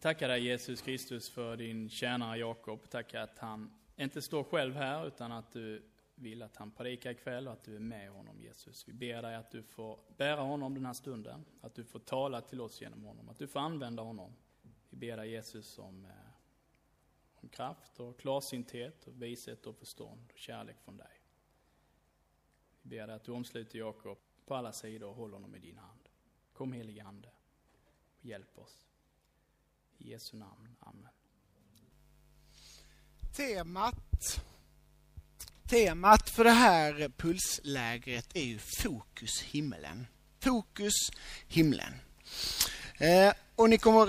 tackar dig Jesus Kristus för din tjänare Jakob. Tackar att han inte står själv här utan att du vill att han predikar ikväll och att du är med honom Jesus. Vi ber dig att du får bära honom den här stunden, att du får tala till oss genom honom, att du får använda honom. Vi ber dig Jesus om, eh, om kraft och klarsynthet och vishet och förstånd och kärlek från dig. Vi ber dig att du omsluter Jakob på alla sidor och håller honom i din hand. Kom helige Ande och hjälp oss. I Jesu namn. Amen. Temat, temat för det här pulslägret är ju Fokus himmelen. Fokus himlen. Eh, och ni kommer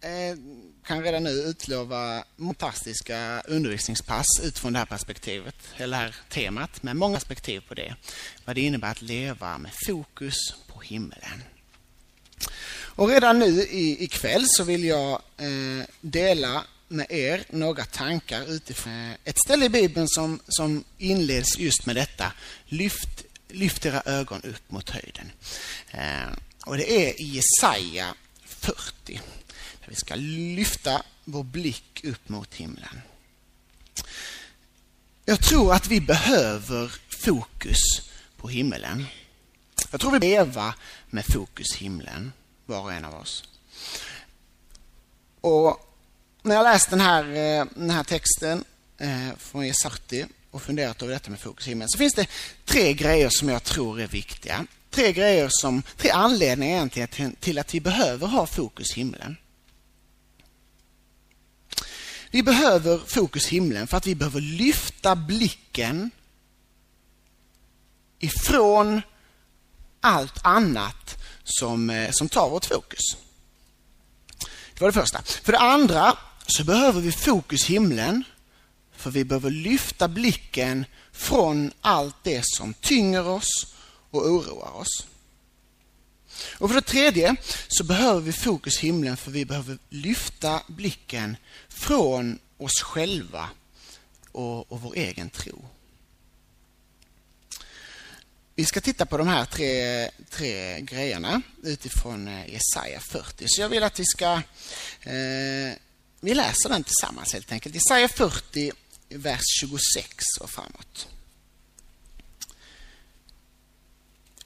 eh, kan redan nu utlova fantastiska undervisningspass utifrån det här perspektivet, eller det här temat, med många perspektiv på det. Vad det innebär att leva med fokus på himmelen. Och redan nu i, ikväll så vill jag eh, dela med er några tankar utifrån ett ställe i Bibeln som, som inleds just med detta. Lyft, lyft era ögon upp mot höjden. Eh, och det är i Jesaja 40. Där vi ska lyfta vår blick upp mot himlen. Jag tror att vi behöver fokus på himlen. Jag tror vi leva med fokus himlen var och en av oss. Och när jag läst den här, eh, den här texten eh, från Jesarti och funderat över detta med fokus i himlen så finns det tre grejer som jag tror är viktiga. Tre grejer som, tre anledningar egentligen till att vi behöver ha fokus i himlen. Vi behöver fokus i himlen för att vi behöver lyfta blicken ifrån allt annat som, eh, som tar vårt fokus. Det var det första. För det andra så behöver vi fokus himlen för vi behöver lyfta blicken från allt det som tynger oss och oroar oss. Och för det tredje så behöver vi fokus himlen för vi behöver lyfta blicken från oss själva och, och vår egen tro. Vi ska titta på de här tre, tre grejerna utifrån eh, Jesaja 40. Så jag vill att vi ska... Eh, vi läser den tillsammans helt enkelt. Jesaja 40, vers 26 och framåt.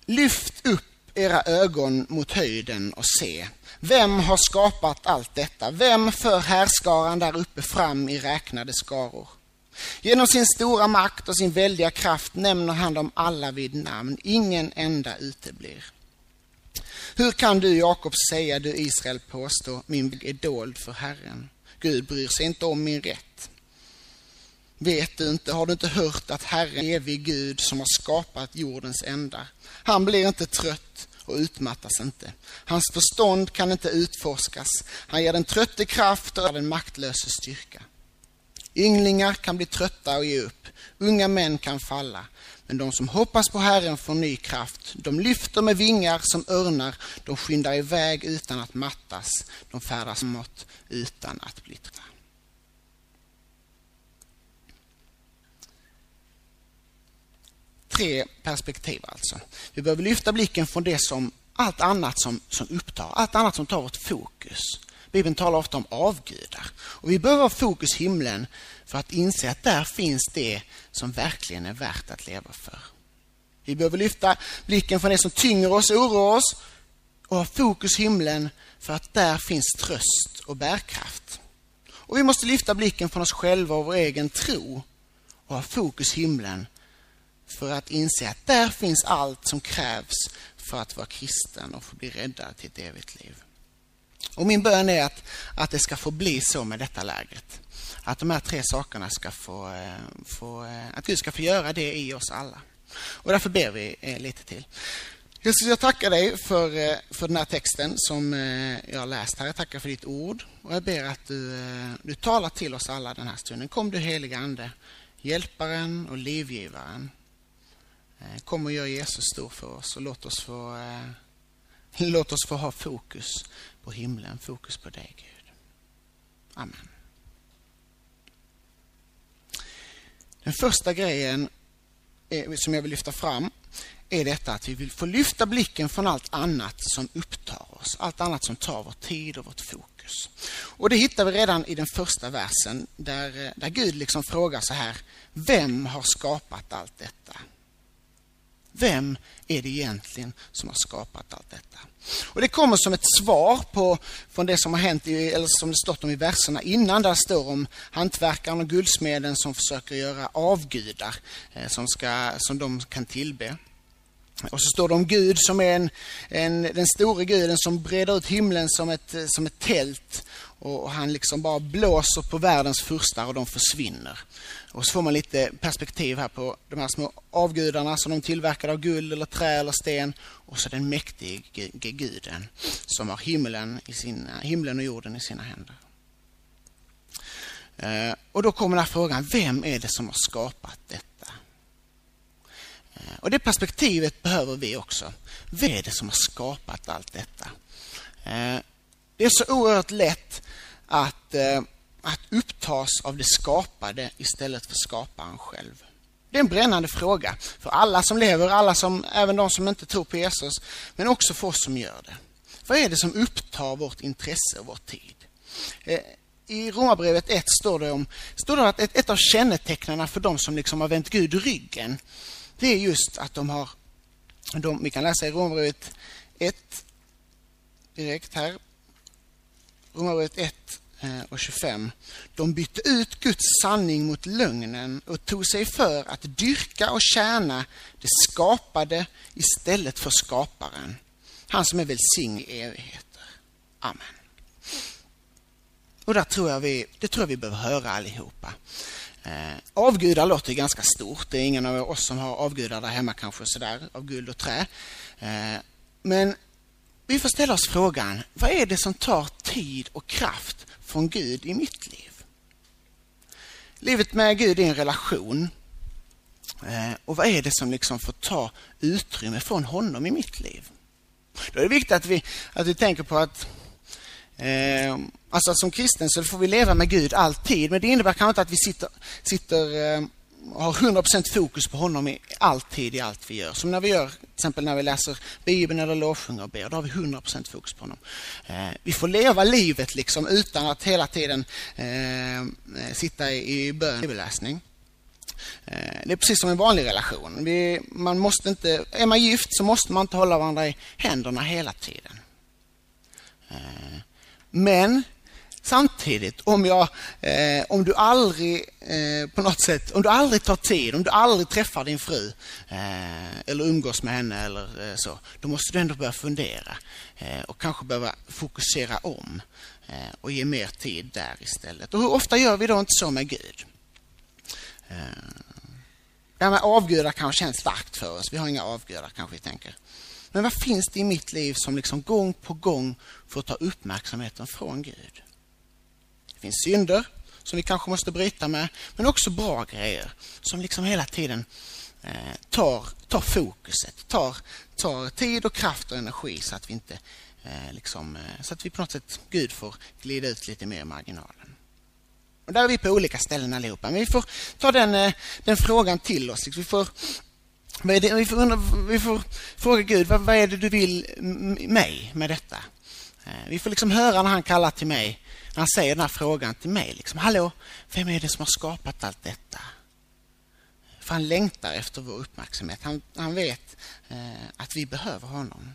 Lyft upp era ögon mot höjden och se. Vem har skapat allt detta? Vem för härskaran där uppe fram i räknade skaror? Genom sin stora makt och sin väldiga kraft nämner han dem alla vid namn. Ingen enda uteblir. Hur kan du, Jakob, säga, du Israel påstå, min väg är dold för Herren? Gud bryr sig inte om min rätt. Vet du inte, har du inte hört att Herren är evig Gud som har skapat jordens ändar? Han blir inte trött och utmattas inte. Hans förstånd kan inte utforskas. Han ger den trötte kraft och den maktlöse styrka. Ynglingar kan bli trötta och ge upp. Unga män kan falla. Men de som hoppas på Herren får ny kraft. De lyfter med vingar som örnar. De skyndar iväg utan att mattas. De färdas mot utan att bli trötta. Tre perspektiv alltså. Vi behöver lyfta blicken från det som allt annat som, som upptar, allt annat som tar vårt fokus. Bibeln talar ofta om avgudar. Och vi behöver ha fokus himlen för att inse att där finns det som verkligen är värt att leva för. Vi behöver lyfta blicken från det som tynger oss och oroar oss och ha fokus himlen för att där finns tröst och bärkraft. Och vi måste lyfta blicken från oss själva och vår egen tro och ha fokus himlen för att inse att där finns allt som krävs för att vara kristen och få bli räddad till ett evigt liv. Och min bön är att, att det ska få bli så med detta lägret. Att de här tre sakerna ska få, eh, få, eh, att Gud ska få göra det i oss alla. Och därför ber vi eh, lite till. Jesus, jag tackar dig för, för den här texten som jag har läst här. Jag tackar för ditt ord och jag ber att du, du talar till oss alla den här stunden. Kom du heliga Ande, hjälparen och livgivaren. Kom och gör Jesus stor för oss och låt oss få, låt oss få ha fokus på himlen, fokus på dig Gud. Amen. Den första grejen eh, som jag vill lyfta fram är detta att vi vill få lyfta blicken från allt annat som upptar oss. Allt annat som tar vår tid och vårt fokus. Och det hittar vi redan i den första versen där, eh, där Gud liksom frågar så här. Vem har skapat allt detta? Vem är det egentligen som har skapat allt detta? Och Det kommer som ett svar på från det som har hänt, i, eller som det stått om i verserna innan. Där står om hantverkaren och guldsmeden som försöker göra avgudar eh, som, ska, som de kan tillbe. Och så står det om Gud som är en, en, den store guden som breder ut himlen som ett, som ett tält och han liksom bara blåser på världens furstar och de försvinner. Och så får man lite perspektiv här på de här små avgudarna som de tillverkade av guld eller trä eller sten. Och så den mäktige guden som har himlen, i sina, himlen och jorden i sina händer. Eh, och då kommer den här frågan, vem är det som har skapat detta? Eh, och det perspektivet behöver vi också. Vem är det som har skapat allt detta? Eh, det är så oerhört lätt att, att upptas av det skapade istället för skaparen själv. Det är en brännande fråga för alla som lever, alla som, även de som inte tror på Jesus, men också för oss som gör det. Vad är det som upptar vårt intresse och vår tid? Eh, I Romarbrevet 1 står det, om, står det att ett, ett av kännetecknen för de som liksom har vänt Gud ryggen, det är just att de har, de, vi kan läsa i Romarbrevet 1 direkt här, Romarbrevet 1 Eh, och 25. De bytte ut Guds sanning mot lögnen och tog sig för att dyrka och tjäna det skapade istället för skaparen. Han som är välsignad i evigheter. Amen. Och där tror jag vi, det tror jag vi behöver höra allihopa. Eh, avgudar låter ganska stort. Det är ingen av oss som har avgudar där hemma kanske sådär, av guld och trä. Eh, men vi får ställa oss frågan, vad är det som tar tid och kraft från Gud i mitt liv? Livet med Gud är en relation. Eh, och vad är det som liksom får ta utrymme från honom i mitt liv? Då är det viktigt att vi, att vi tänker på att eh, alltså som kristen så får vi leva med Gud alltid. Men det innebär kanske inte att vi sitter, sitter eh, har 100% fokus på honom i alltid i allt vi gör. Som när vi gör, till exempel när vi läser Bibeln eller lovsjunger och ber, då har vi 100% fokus på honom. Eh, vi får leva livet liksom utan att hela tiden eh, eh sitta i bön bibelläsning. Eh, det är precis som en vanlig relation. Vi, man måste inte, är man gift så måste man inte hålla varandra i händerna hela tiden. Eh, men Samtidigt, om, jag, eh, om du aldrig eh, på något sätt, om du aldrig tar tid, om du aldrig träffar din fru eh, eller umgås med henne eller eh, så, då måste du ändå börja fundera eh, och kanske behöva fokusera om eh, och ge mer tid där istället. Och hur ofta gör vi då inte så med Gud? Eh, det här med avgudar kanske känns starkt för oss. Vi har inga avgudar kanske vi tänker. Men vad finns det i mitt liv som liksom gång på gång får ta uppmärksamheten från Gud? Det finns synder som vi kanske måste bryta med, men också bra grejer som liksom hela tiden eh, tar, tar fokuset, tar, tar tid och kraft och energi så att vi inte eh, liksom, eh, så att vi på något sätt, Gud får glida ut lite mer i marginalen. Och där är vi på olika ställen allihopa, men vi får ta den, eh, den frågan till oss. Vi får, det, vi, får, vi får fråga Gud, vad, vad är det du vill mig med detta? Eh, vi får liksom höra när han kallar till mig när han säger den här frågan till mig. Liksom, Hallå, vem är det som har skapat allt detta? För han längtar efter vår uppmärksamhet. Han, han vet eh, att vi behöver honom.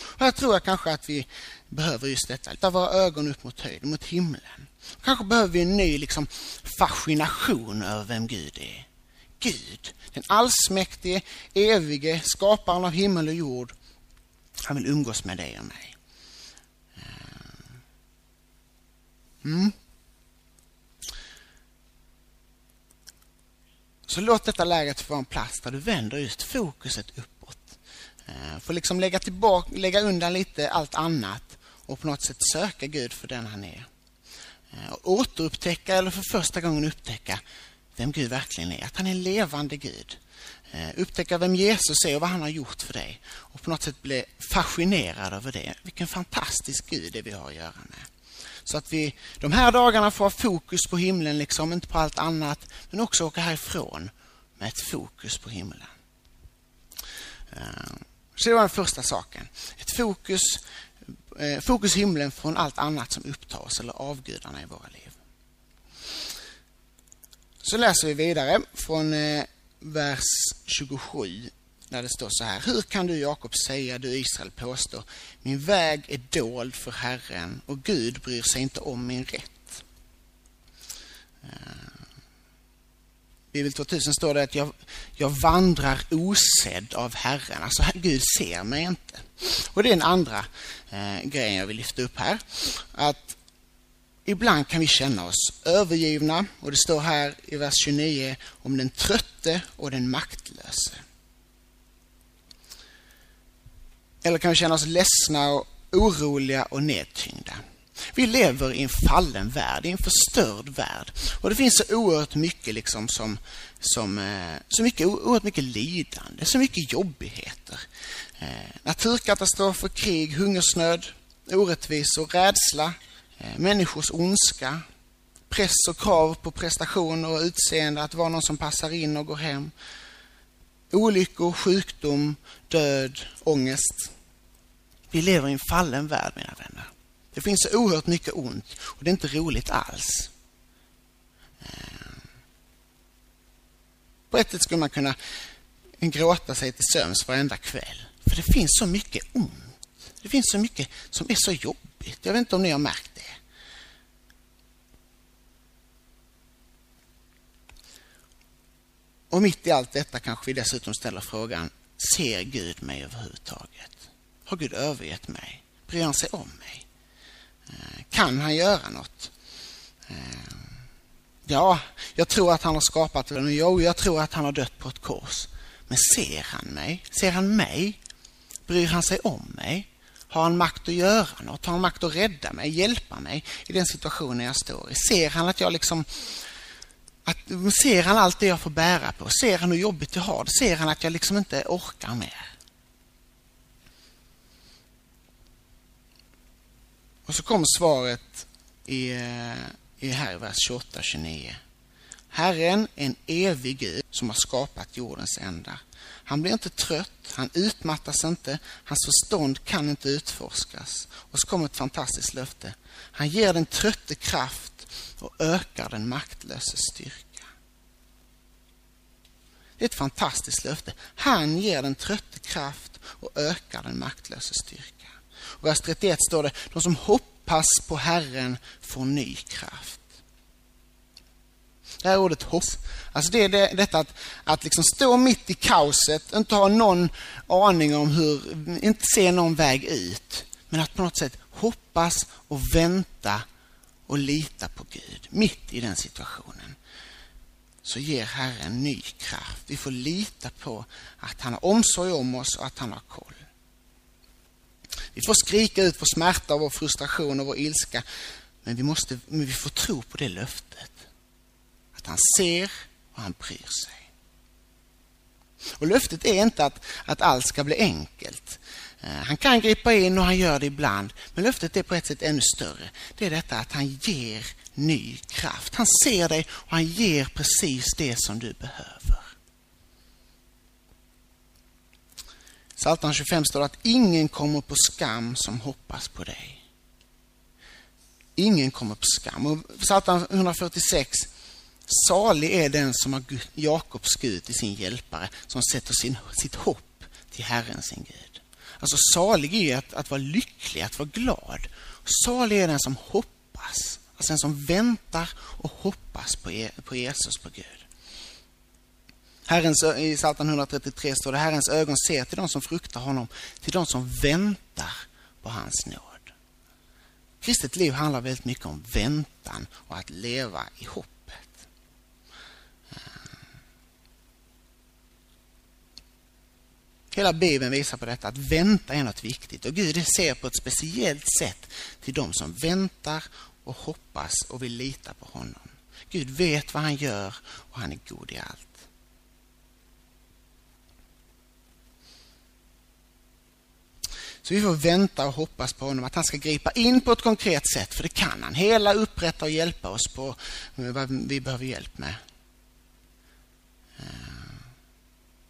Och jag tror jag kanske att vi behöver just detta. att våra ögon upp mot höjden, mot himlen. Kanske behöver vi en ny liksom, fascination över vem Gud är. Gud, den allsmäktige, evige, skaparen av himmel och jord. Han vill umgås med dig och mig. Mm. Så låt detta läget få en plats där du vänder just fokuset uppåt. Eh, få liksom lägga, tillbaka, lägga undan lite allt annat och på något sätt söka Gud för den han är. Eh, och återupptäcka, eller för första gången upptäcka vem Gud verkligen är. Att han är en levande Gud. Eh, upptäcka vem Jesus är och vad han har gjort för dig. Och på något sätt bli fascinerad över det. Vilken fantastisk Gud det vi har att göra med. Så att vi de här dagarna får ha fokus på himlen, liksom, inte på allt annat. Men också åka härifrån med ett fokus på himlen. Ehm, så det var den första saken. Ett fokus eh, fokus himlen från allt annat som upptar oss eller avgudarna i våra liv. Så läser vi vidare från eh, vers 27 där det står så här. Hur kan du Jakob säga, du Israel påstår, min väg är dold för Herren och Gud bryr sig inte om min rätt. Eh, Bibel 2000 står det att jag, jag vandrar osedd av Herren. Alltså Gud ser mig inte. Och det är den andra eh, grejen jag vill lyfta upp här. Att ibland kan vi känna oss övergivna och det står här i vers 29 om den trötte och den maktlöse. Eller kan vi känna oss ledsna och oroliga och nedtyngda. Vi lever i en fallen värld, i en förstörd värld. Och det finns så oerhört mycket liksom som, som eh, så mycket, oerhört mycket lidande, så mycket jobbigheter. Eh, naturkatastrofer, krig, hungersnöd, orättvisor, rädsla, eh, människors ondska, press och krav på prestation och utseende, att vara någon som passar in och går hem. Olyckor, sjukdom, död, ångest. Vi lever i en fallen värld, mina vänner. Det finns så oerhört mycket ont och det är inte roligt alls. Ehm. På ett sätt skulle man kunna gråta sig till sömns varenda kväll. För det finns så mycket ont. Det finns så mycket som är så jobbigt. Jag vet inte om ni har märkt det. Och mitt i allt detta kanske vi dessutom ställer frågan, ser Gud mig överhuvudtaget? Har Gud övergett mig? Bryr han sig om mig? Eh, kan han göra något? Eh, ja, jag tror att han har skapat den. Jo, jag tror att han har dött på ett kors. Men ser han mig? Ser han mig? Bryr han sig om mig? Har han makt att göra något? Har han makt att rädda mig, hjälpa mig i den situationen jag står i? Ser han att jag liksom att, ser han allt det jag får bära på? Ser han hur jobbigt jag har det? Ser han att jag liksom inte orkar mer? Och så kommer svaret i, eh, i här i vers 28-29. Herren är en evig Gud som har skapat jordens ändar. Han blir inte trött, han utmattas inte, hans förstånd kan inte utforskas. Och så kommer ett fantastiskt löfte. Han ger den trötte kraft och ökar den maktlöse styrka. Det är ett fantastiskt löfte. Han ger den trötte kraft och ökar den maktlöse styrka. Och vers 31 står det, de som hoppas på Herren får ny kraft. Det här ordet hopp, alltså det är det, detta att, att liksom stå mitt i kaoset, inte ha någon aning om hur, inte se någon väg ut. Men att på något sätt hoppas och vänta och lita på Gud mitt i den situationen. Så ger Herren ny kraft. Vi får lita på att han har omsorg om oss och att han har koll. Vi får skrika ut vår smärta, vår frustration och vår ilska. Men vi, måste, men vi får tro på det löftet. Att han ser och han bryr sig. Och löftet är inte att, att allt ska bli enkelt. Eh, han kan gripa in och han gör det ibland. Men löftet är på ett sätt ännu större. Det är detta att han ger ny kraft. Han ser dig och han ger precis det som du behöver. Psaltaren 25 står att ingen kommer på skam som hoppas på dig. Ingen kommer på skam. Och Psaltaren 146 Salig är den som har Jakobs Gud till sin hjälpare, som sätter sin, sitt hopp till Herren sin Gud. Alltså salig är att, att vara lycklig, att vara glad. Salig är den som hoppas, alltså den som väntar och hoppas på, på Jesus, på Gud. Herrens, I Psaltaren 133 står det Herrens ögon ser till de som fruktar honom, till de som väntar på hans nåd. Kristet liv handlar väldigt mycket om väntan och att leva i hoppet. Eh. Hela Bibeln visar på detta, att vänta är något viktigt. Och Gud ser på ett speciellt sätt till de som väntar och hoppas och vill lita på honom. Gud vet vad han gör och han är god i allt. Så vi får vänta och hoppas på honom, att han ska gripa in på ett konkret sätt, för det kan han. Hela upprätta och hjälpa oss på eh, vad vi behöver hjälp med. Eh,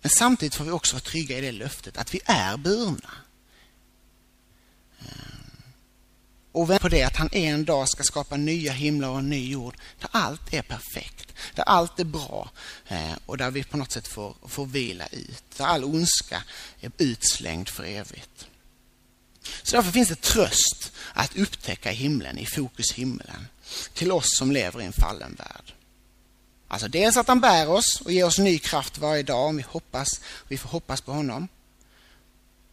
men samtidigt får vi också vara trygga i det löftet att vi är burna. Eh, och vänta på det att han en dag ska skapa nya himlar och en ny jord där allt är perfekt, där allt är bra och där vi på något sätt får, får vila ut, där all ondska är utslängd för evigt. Så därför finns det tröst att upptäcka himlen i fokus himlen till oss som lever i en fallen värld. Alltså dels att han bär oss och ger oss ny kraft varje dag om vi hoppas, vi får hoppas på honom.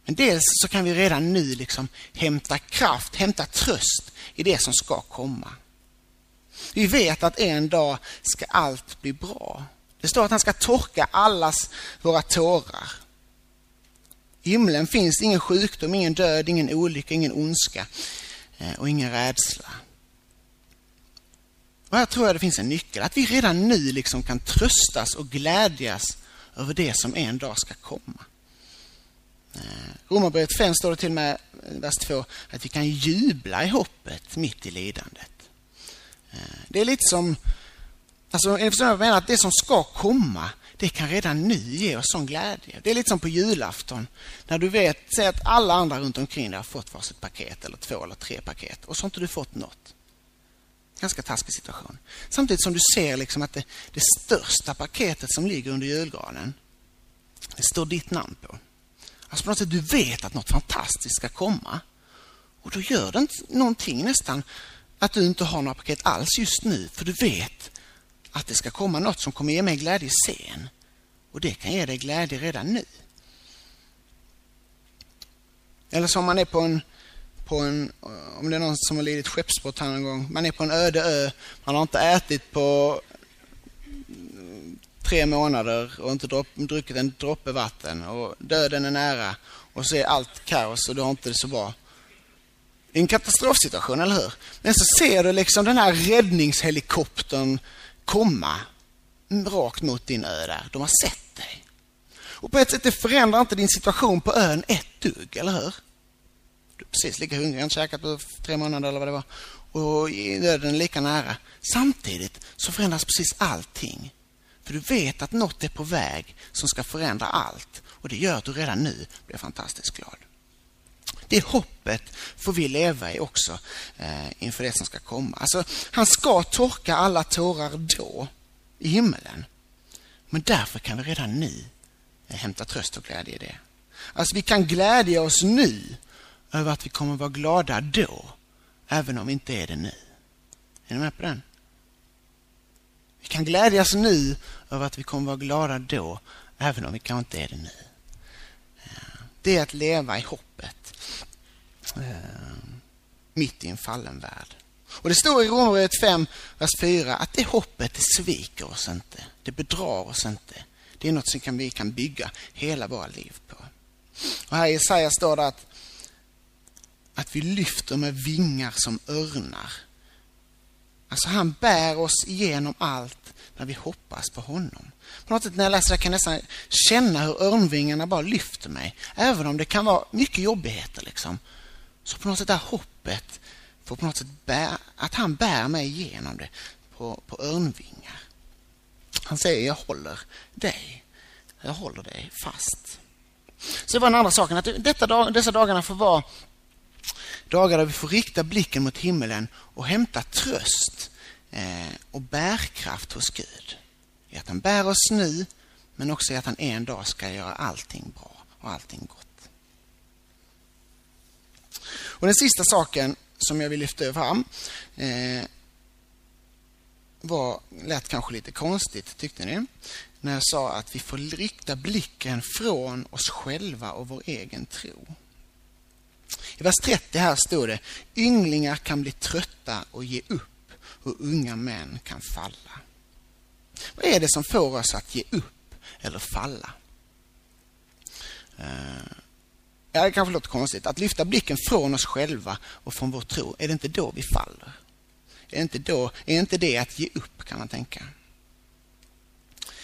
Men dels så kan vi redan nu liksom hämta kraft, hämta tröst i det som ska komma. Vi vet att en dag ska allt bli bra. Det står att han ska torka allas våra tårar. I himlen finns ingen sjukdom, ingen död, ingen olycka, ingen ondska eh, och ingen rädsla. Och här tror jag det finns en nyckel, att vi redan nu liksom kan tröstas och glädjas över det som en dag ska komma. Eh, Romarbrevet 5 står det till med, eh, vers 2, att vi kan jubla i hoppet mitt i lidandet. Det är lite som, alltså, jag menar att det som ska komma, det kan redan nu ge oss sån glädje. Det är lite som på julafton, när du vet, säg att alla andra runt omkring dig har fått varsitt paket, eller två eller tre paket, och så har inte du fått något. Ganska taskig situation. Samtidigt som du ser liksom att det, det största paketet som ligger under julgranen, det står ditt namn på. Alltså på något sätt, du vet att något fantastiskt ska komma. Och då gör det inte någonting nästan att du inte har några paket alls just nu, för du vet att det ska komma något som kommer ge mig glädje sen. Och det kan ge dig glädje redan nu. Eller som man är på en, på en eh, om det är någon som har lidit skeppsbrott här någon gång. Man är på en öde ö, man har inte ätit på mm, tre månader och inte dropp, druckit en droppe vatten och döden är nära och så är allt kaos och du har inte det så bra. Det är en katastrofsituation, eller hur? Men så ser du liksom den här räddningshelikoptern komma rakt mot din ö där. De har sett dig. Och på ett sätt, det förändrar inte din situation på ön ett dugg, eller hur? Du är precis lika hungrig, inte käkat på tre månader eller vad det var. Och döden är lika nära. Samtidigt så förändras precis allting. För du vet att något är på väg som ska förändra allt. Och det gör att du redan nu blir fantastiskt glad. Det hoppet får vi leva i också eh, inför det som ska komma. Alltså, han ska torka alla tårar då, i himmelen. Men därför kan vi redan nu eh, hämta tröst och glädje i det. Alltså, vi kan glädja oss nu över att vi kommer vara glada då, även om vi inte är det nu. Är ni med på den? Vi kan glädjas nu över att vi kommer vara glada då, även om vi kanske inte är det nu. Eh, det är att leva i hoppet Eh, mitt i en fallen värld. Och Det står i Romarbrevet 5, vers 4 att det hoppet det sviker oss inte. Det bedrar oss inte. Det är något som vi kan bygga hela våra liv på. Och här i Jesaja står det att, att vi lyfter med vingar som örnar. Alltså han bär oss igenom allt när vi hoppas på honom. På något sätt när jag läser det kan jag nästan känna hur örnvingarna bara lyfter mig. Även om det kan vara mycket jobbigheter. Liksom. Så på något sätt är hoppet får på något sätt bär, att han bär mig igenom det på, på örnvingar. Han säger jag håller dig. Jag håller dig fast. Så det var den andra saken. Att detta, dessa dagarna får vara dagar där vi får rikta blicken mot himmelen och hämta tröst eh, och bärkraft hos Gud. I att han bär oss nu, men också i att han en dag ska göra allting bra och allting gott. Och Den sista saken som jag vill lyfta fram eh, var, lät kanske lite konstigt, tyckte ni? När jag sa att vi får rikta blicken från oss själva och vår egen tro. I vers 30 här står det Ynglingar kan bli trötta och ge upp och unga män kan falla. Vad är det som får oss att ge upp eller falla? Eh, ja, det kanske låter konstigt. Att lyfta blicken från oss själva och från vår tro, är det inte då vi faller? Är inte, då, är inte det att ge upp, kan man tänka?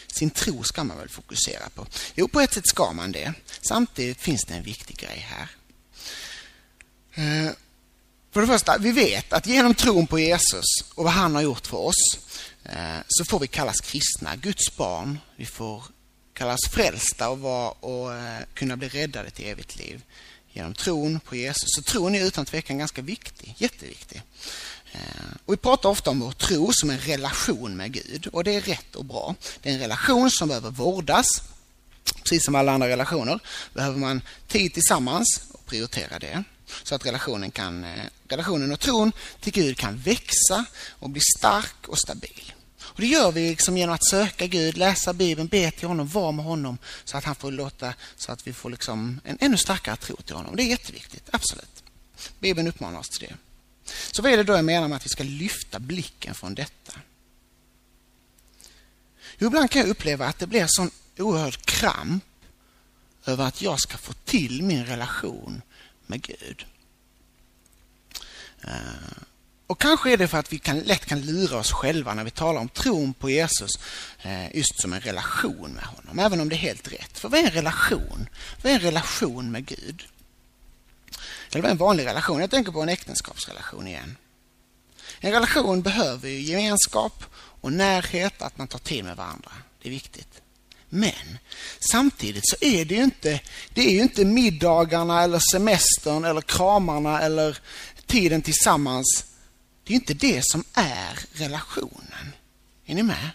Sin tro ska man väl fokusera på? Jo, på ett sätt ska man det. Samtidigt finns det en viktig grej här. Eh, för det första, vi vet att genom tron på Jesus och vad han har gjort för oss eh, så får vi kallas kristna, Guds barn. Vi får kallas frälsta och, var, och eh, kunna bli räddade till evigt liv genom tron på Jesus. Så tron är utan tvekan ganska viktig, jätteviktig. Eh, och vi pratar ofta om vår tro som en relation med Gud och det är rätt och bra. Det är en relation som behöver vårdas. Precis som alla andra relationer behöver man tid tillsammans och prioritera det så att relationen, kan, eh, relationen och tron till Gud kan växa och bli stark och stabil. Och Det gör vi liksom genom att söka Gud, läsa Bibeln, be till honom, vara med honom så att han får låta så att vi får liksom en ännu starkare tro till honom. Det är jätteviktigt, absolut. Bibeln uppmanar oss till det. Så vad är det då jag menar med att vi ska lyfta blicken från detta? Jo, ibland kan jag uppleva att det blir sån oerhörd kramp över att jag ska få till min relation med Gud. Uh, och kanske är det för att vi kan, lätt kan lura oss själva när vi talar om tron på Jesus eh, just som en relation med honom, även om det är helt rätt. För vad är en relation? Vad är en relation med Gud? Eller vad är en vanlig relation? Jag tänker på en äktenskapsrelation igen. En relation behöver ju gemenskap och närhet, att man tar tid med varandra. Det är viktigt. Men samtidigt så är det ju inte, det är ju inte middagarna eller semestern eller kramarna eller tiden tillsammans. Det är inte det som är relationen. Är ni med?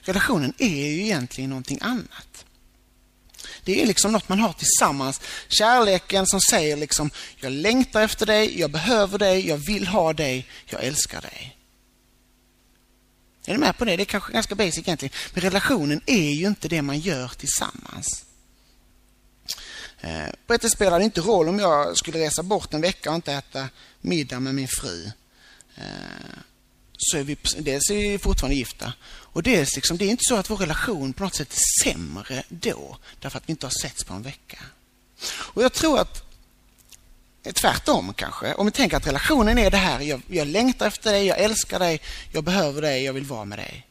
Relationen är ju egentligen någonting annat. Det är liksom något man har tillsammans. Kärleken som säger liksom, jag längtar efter dig, jag behöver dig, jag vill ha dig, jag älskar dig. Är ni med på det? Det är kanske ganska basic egentligen. Men relationen är ju inte det man gör tillsammans. Eh, på ett sätt spelar det inte roll om jag skulle resa bort en vecka och inte äta middag med min fru. Eh, så är vi, dels är vi fortfarande gifta och dels liksom, det är inte så att vår relation på något sätt är sämre då därför att vi inte har setts på en vecka. Och jag tror att eh, tvärtom kanske. Om vi tänker att relationen är det här, jag, jag längtar efter dig, jag älskar dig, jag behöver dig, jag vill vara med dig.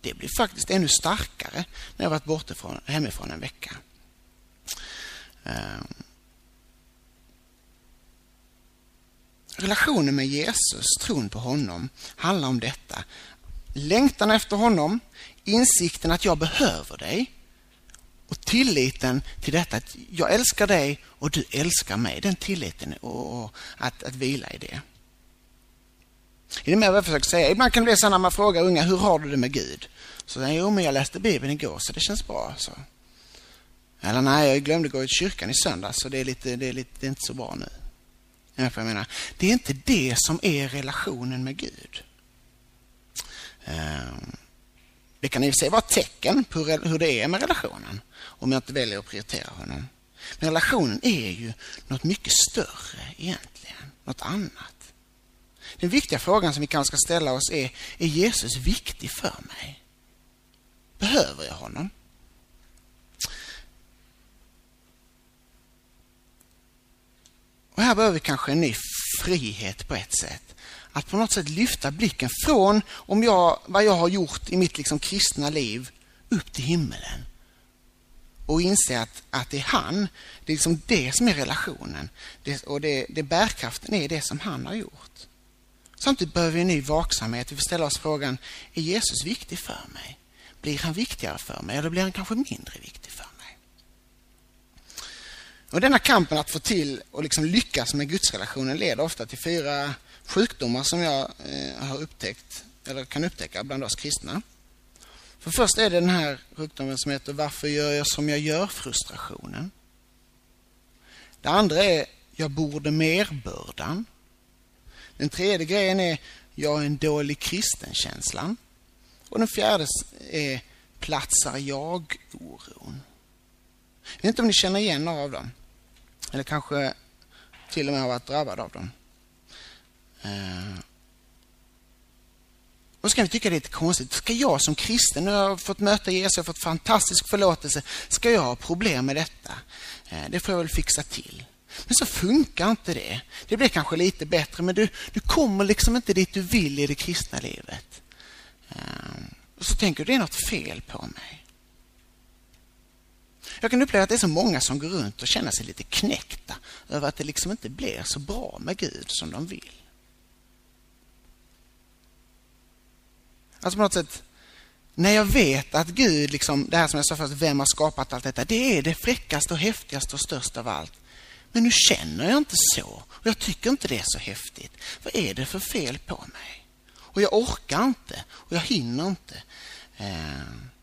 Det blir faktiskt ännu starkare när jag varit borta från, hemifrån en vecka. Um. Relationen med Jesus, tron på honom, handlar om detta. Längtan efter honom, insikten att jag behöver dig och tilliten till detta att jag älskar dig och du älskar mig. Den tilliten och, och att, att vila i det. Är ni med vad jag försöker säga? Ibland kan det bli så när man frågar unga, hur har du det med Gud? Så säger jo men jag läste Bibeln igår så det känns bra. Så. Eller nej, jag glömde gå i kyrkan i söndags så det är, lite, det är, lite, det är inte så bra nu. Jag menar, det är inte det som är relationen med Gud. Ehm, det kan i och för sig vara ett tecken på hur det är med relationen om jag inte väljer att prioritera honom. Men relationen är ju något mycket större egentligen, något annat. Den viktiga frågan som vi kanske ska ställa oss är, är Jesus viktig för mig? Behöver jag honom? Och här behöver vi kanske en ny frihet på ett sätt. Att på något sätt lyfta blicken från om jag, vad jag har gjort i mitt liksom kristna liv upp till himmelen och inse att, att det är han, det är liksom det som är relationen. Det, och det, det bärkraften är det som han har gjort. Samtidigt behöver vi en ny vaksamhet. Vi får ställa oss frågan, är Jesus viktig för mig? Blir han viktigare för mig eller blir han kanske mindre viktig för mig? Och denna kampen att få till och liksom lyckas med gudsrelationen leder ofta till fyra sjukdomar som jag eh, har upptäckt, eller kan upptäcka bland oss kristna. För först är det den här sjukdomen som heter Varför gör jag som jag gör? frustrationen. Det andra är Jag borde mer-bördan. Den tredje grejen är Jag är en dålig kristen-känslan. Och den fjärde är Platsar jag-oron. Jag vet inte om ni känner igen några av dem. Eller kanske till och med har varit drabbad av dem. Eh, och så kan vi tycka det är lite konstigt. Ska jag som kristen, nu har jag fått möta Jesus, och fått fantastisk förlåtelse. Ska jag ha problem med detta? Eh, det får jag väl fixa till. Men så funkar inte det. Det blir kanske lite bättre, men du, du kommer liksom inte dit du vill i det kristna livet. Och så tänker du, det är något fel på mig. Jag kan uppleva att det är så många som går runt och känner sig lite knäckta över att det liksom inte blir så bra med Gud som de vill. Alltså på något sätt, när jag vet att Gud, liksom, det här som jag sa först, vem har skapat allt detta? Det är det fräckaste och häftigaste och största av allt. Men nu känner jag inte så. Och jag tycker inte det är så häftigt. Vad är det för fel på mig? Och jag orkar inte. Och jag hinner inte. Eh,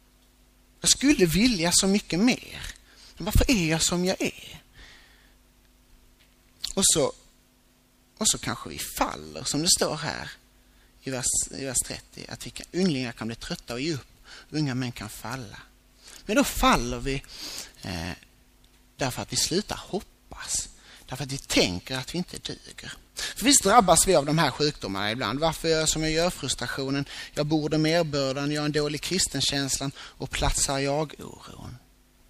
jag skulle vilja så mycket mer. Men varför är jag som jag är? Och så, och så kanske vi faller, som det står här i vers, i vers 30. Att vi kan, ynglingar kan bli trötta och ge upp. Unga män kan falla. Men då faller vi eh, därför att vi slutar hoppas. Därför att vi tänker att vi inte duger. För visst drabbas vi av de här sjukdomarna ibland. Varför gör jag som jag gör? Frustrationen, jag borde merbördan, jag har en dålig kristenkänslan och platsar jag-oron.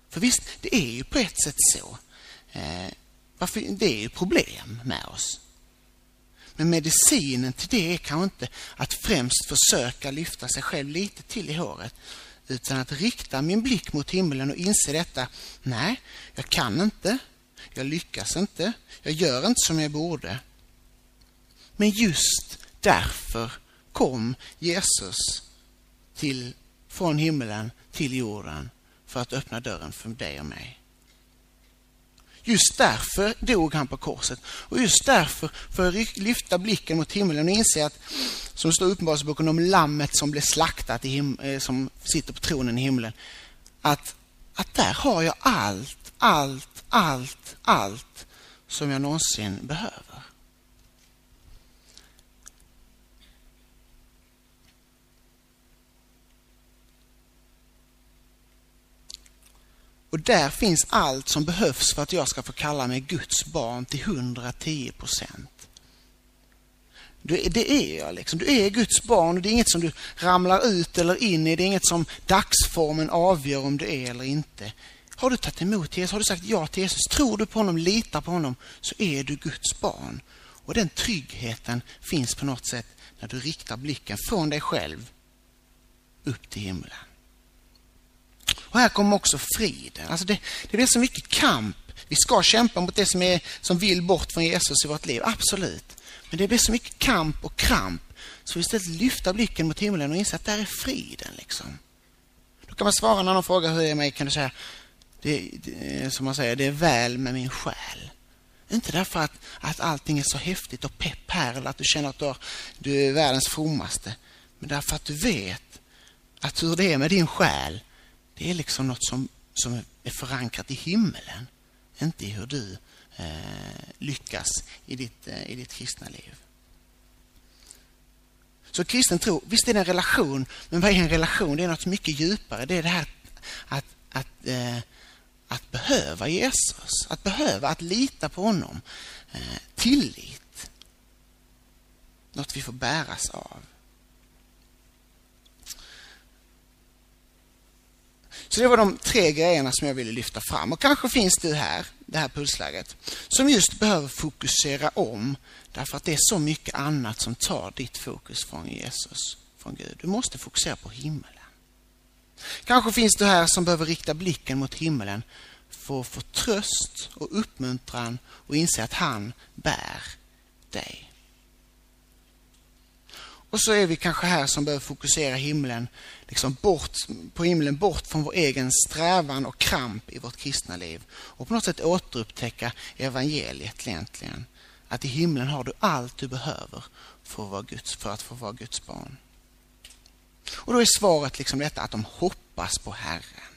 För visst, det är ju på ett sätt så. Eh, varför, det är ju problem med oss. Men medicinen till det är kanske inte att främst försöka lyfta sig själv lite till i håret utan att rikta min blick mot himlen och inse detta. Nej, jag kan inte. Jag lyckas inte. Jag gör inte som jag borde. Men just därför kom Jesus till, från himlen till jorden för att öppna dörren för dig och mig. Just därför dog han på korset. Och just därför får jag lyfta blicken mot himlen och inse att, som det står i Uppenbarelseboken om lammet som blev slaktat, i him- eh, som sitter på tronen i himlen, att, att där har jag allt, allt, allt, allt som jag någonsin behöver. Och där finns allt som behövs för att jag ska få kalla mig Guds barn till 110 procent. Det är jag liksom. Du är Guds barn och det är inget som du ramlar ut eller in i. Det är inget som dagsformen avgör om du är eller inte. Har du tagit emot Jesus, har du sagt ja till Jesus, tror du på honom, litar på honom, så är du Guds barn. Och den tryggheten finns på något sätt när du riktar blicken från dig själv upp till himlen. Och här kommer också friden. Alltså det, det blir så mycket kamp. Vi ska kämpa mot det som, är, som vill bort från Jesus i vårt liv, absolut. Men det blir så mycket kamp och kramp så vi istället lyfta blicken mot himlen och inse att där är friden. Liksom. Då kan man svara när någon frågar hur är mig, kan du säga det, det, som man säger, det är väl med min själ. Inte därför att, att allting är så häftigt och pepp här eller att du känner att du, har, du är världens frommaste. Men därför att du vet att hur det är med din själ det är liksom något som, som är förankrat i himmelen, inte i hur du eh, lyckas i ditt, eh, i ditt kristna liv. Så kristen tro, visst är det en relation, men vad är en relation? Det är något mycket djupare. Det är det här att, att, eh, att behöva Jesus, att behöva, att lita på honom. Eh, tillit. Något vi får bäras av. Så det var de tre grejerna som jag ville lyfta fram. Och kanske finns du här, det här pulsläget, som just behöver fokusera om därför att det är så mycket annat som tar ditt fokus från Jesus, från Gud. Du måste fokusera på himlen. Kanske finns du här som behöver rikta blicken mot himlen för att få tröst och uppmuntran och inse att han bär dig. Och så är vi kanske här som behöver fokusera himlen, liksom bort, på himlen bort från vår egen strävan och kramp i vårt kristna liv. Och på något sätt återupptäcka evangeliet egentligen. Att i himlen har du allt du behöver för att, vara Guds, för att få vara Guds barn. Och då är svaret liksom detta att de hoppas på Herren.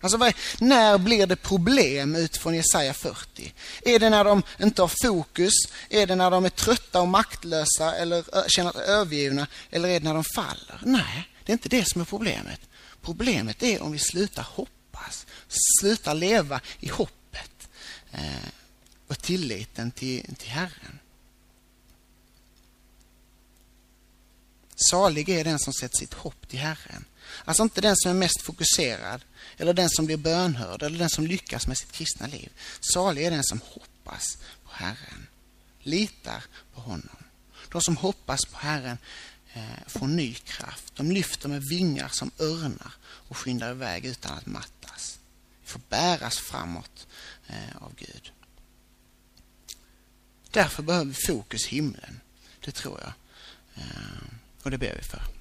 Alltså, när blir det problem utifrån Jesaja 40? Är det när de inte har fokus? Är det när de är trötta och maktlösa eller känner sig övergivna? Eller är det när de faller? Nej, det är inte det som är problemet. Problemet är om vi slutar hoppas, slutar leva i hoppet eh, och tilliten till, till Herren. Salig är den som sätter sitt hopp till Herren. Alltså inte den som är mest fokuserad eller den som blir bönhörd eller den som lyckas med sitt kristna liv. Salig är den som hoppas på Herren, litar på honom. De som hoppas på Herren eh, får ny kraft. De lyfter med vingar som örnar och skyndar iväg utan att mattas. Vi får bäras framåt eh, av Gud. Därför behöver vi fokus himlen. Det tror jag. Eh, och det ber vi för.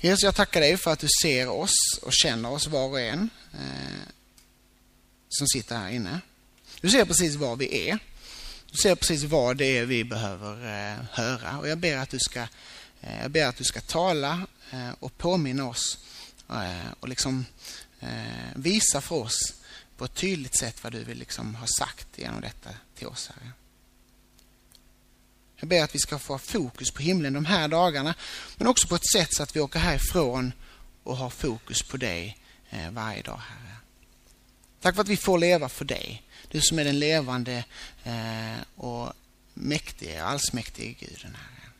Jesus, jag tackar dig för att du ser oss och känner oss var och en eh, som sitter här inne. Du ser precis var vi är. Du ser precis vad det är vi behöver eh, höra. Och jag ber att du ska, eh, jag ber att du ska tala eh, och påminna oss eh, och liksom eh, visa för oss på ett tydligt sätt vad du vill liksom ha sagt genom detta till oss, Herre. Jag ber att vi ska få fokus på himlen de här dagarna, men också på ett sätt så att vi åker härifrån och har fokus på dig eh, varje dag, Herre. Tack för att vi får leva för dig. Du som är den levande eh, och mäktige, allsmäktige Guden, Herre.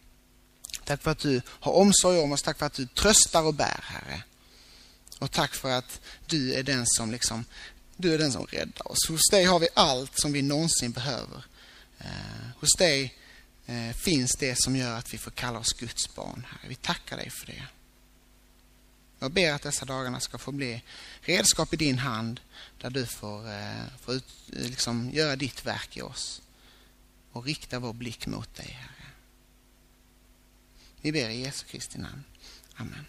Tack för att du har omsorg om oss. Tack för att du tröstar och bär, Herre. Och tack för att du är den som liksom, du är den som räddar oss. Hos dig har vi allt som vi någonsin behöver. Eh, hos dig Eh, finns det som gör att vi får kalla oss Guds barn, Herre. Vi tackar dig för det. Jag ber att dessa dagarna ska få bli redskap i din hand där du får, eh, får ut, eh, liksom, göra ditt verk i oss och rikta vår blick mot dig, Herre. Vi ber i Jesu Kristi namn. Amen.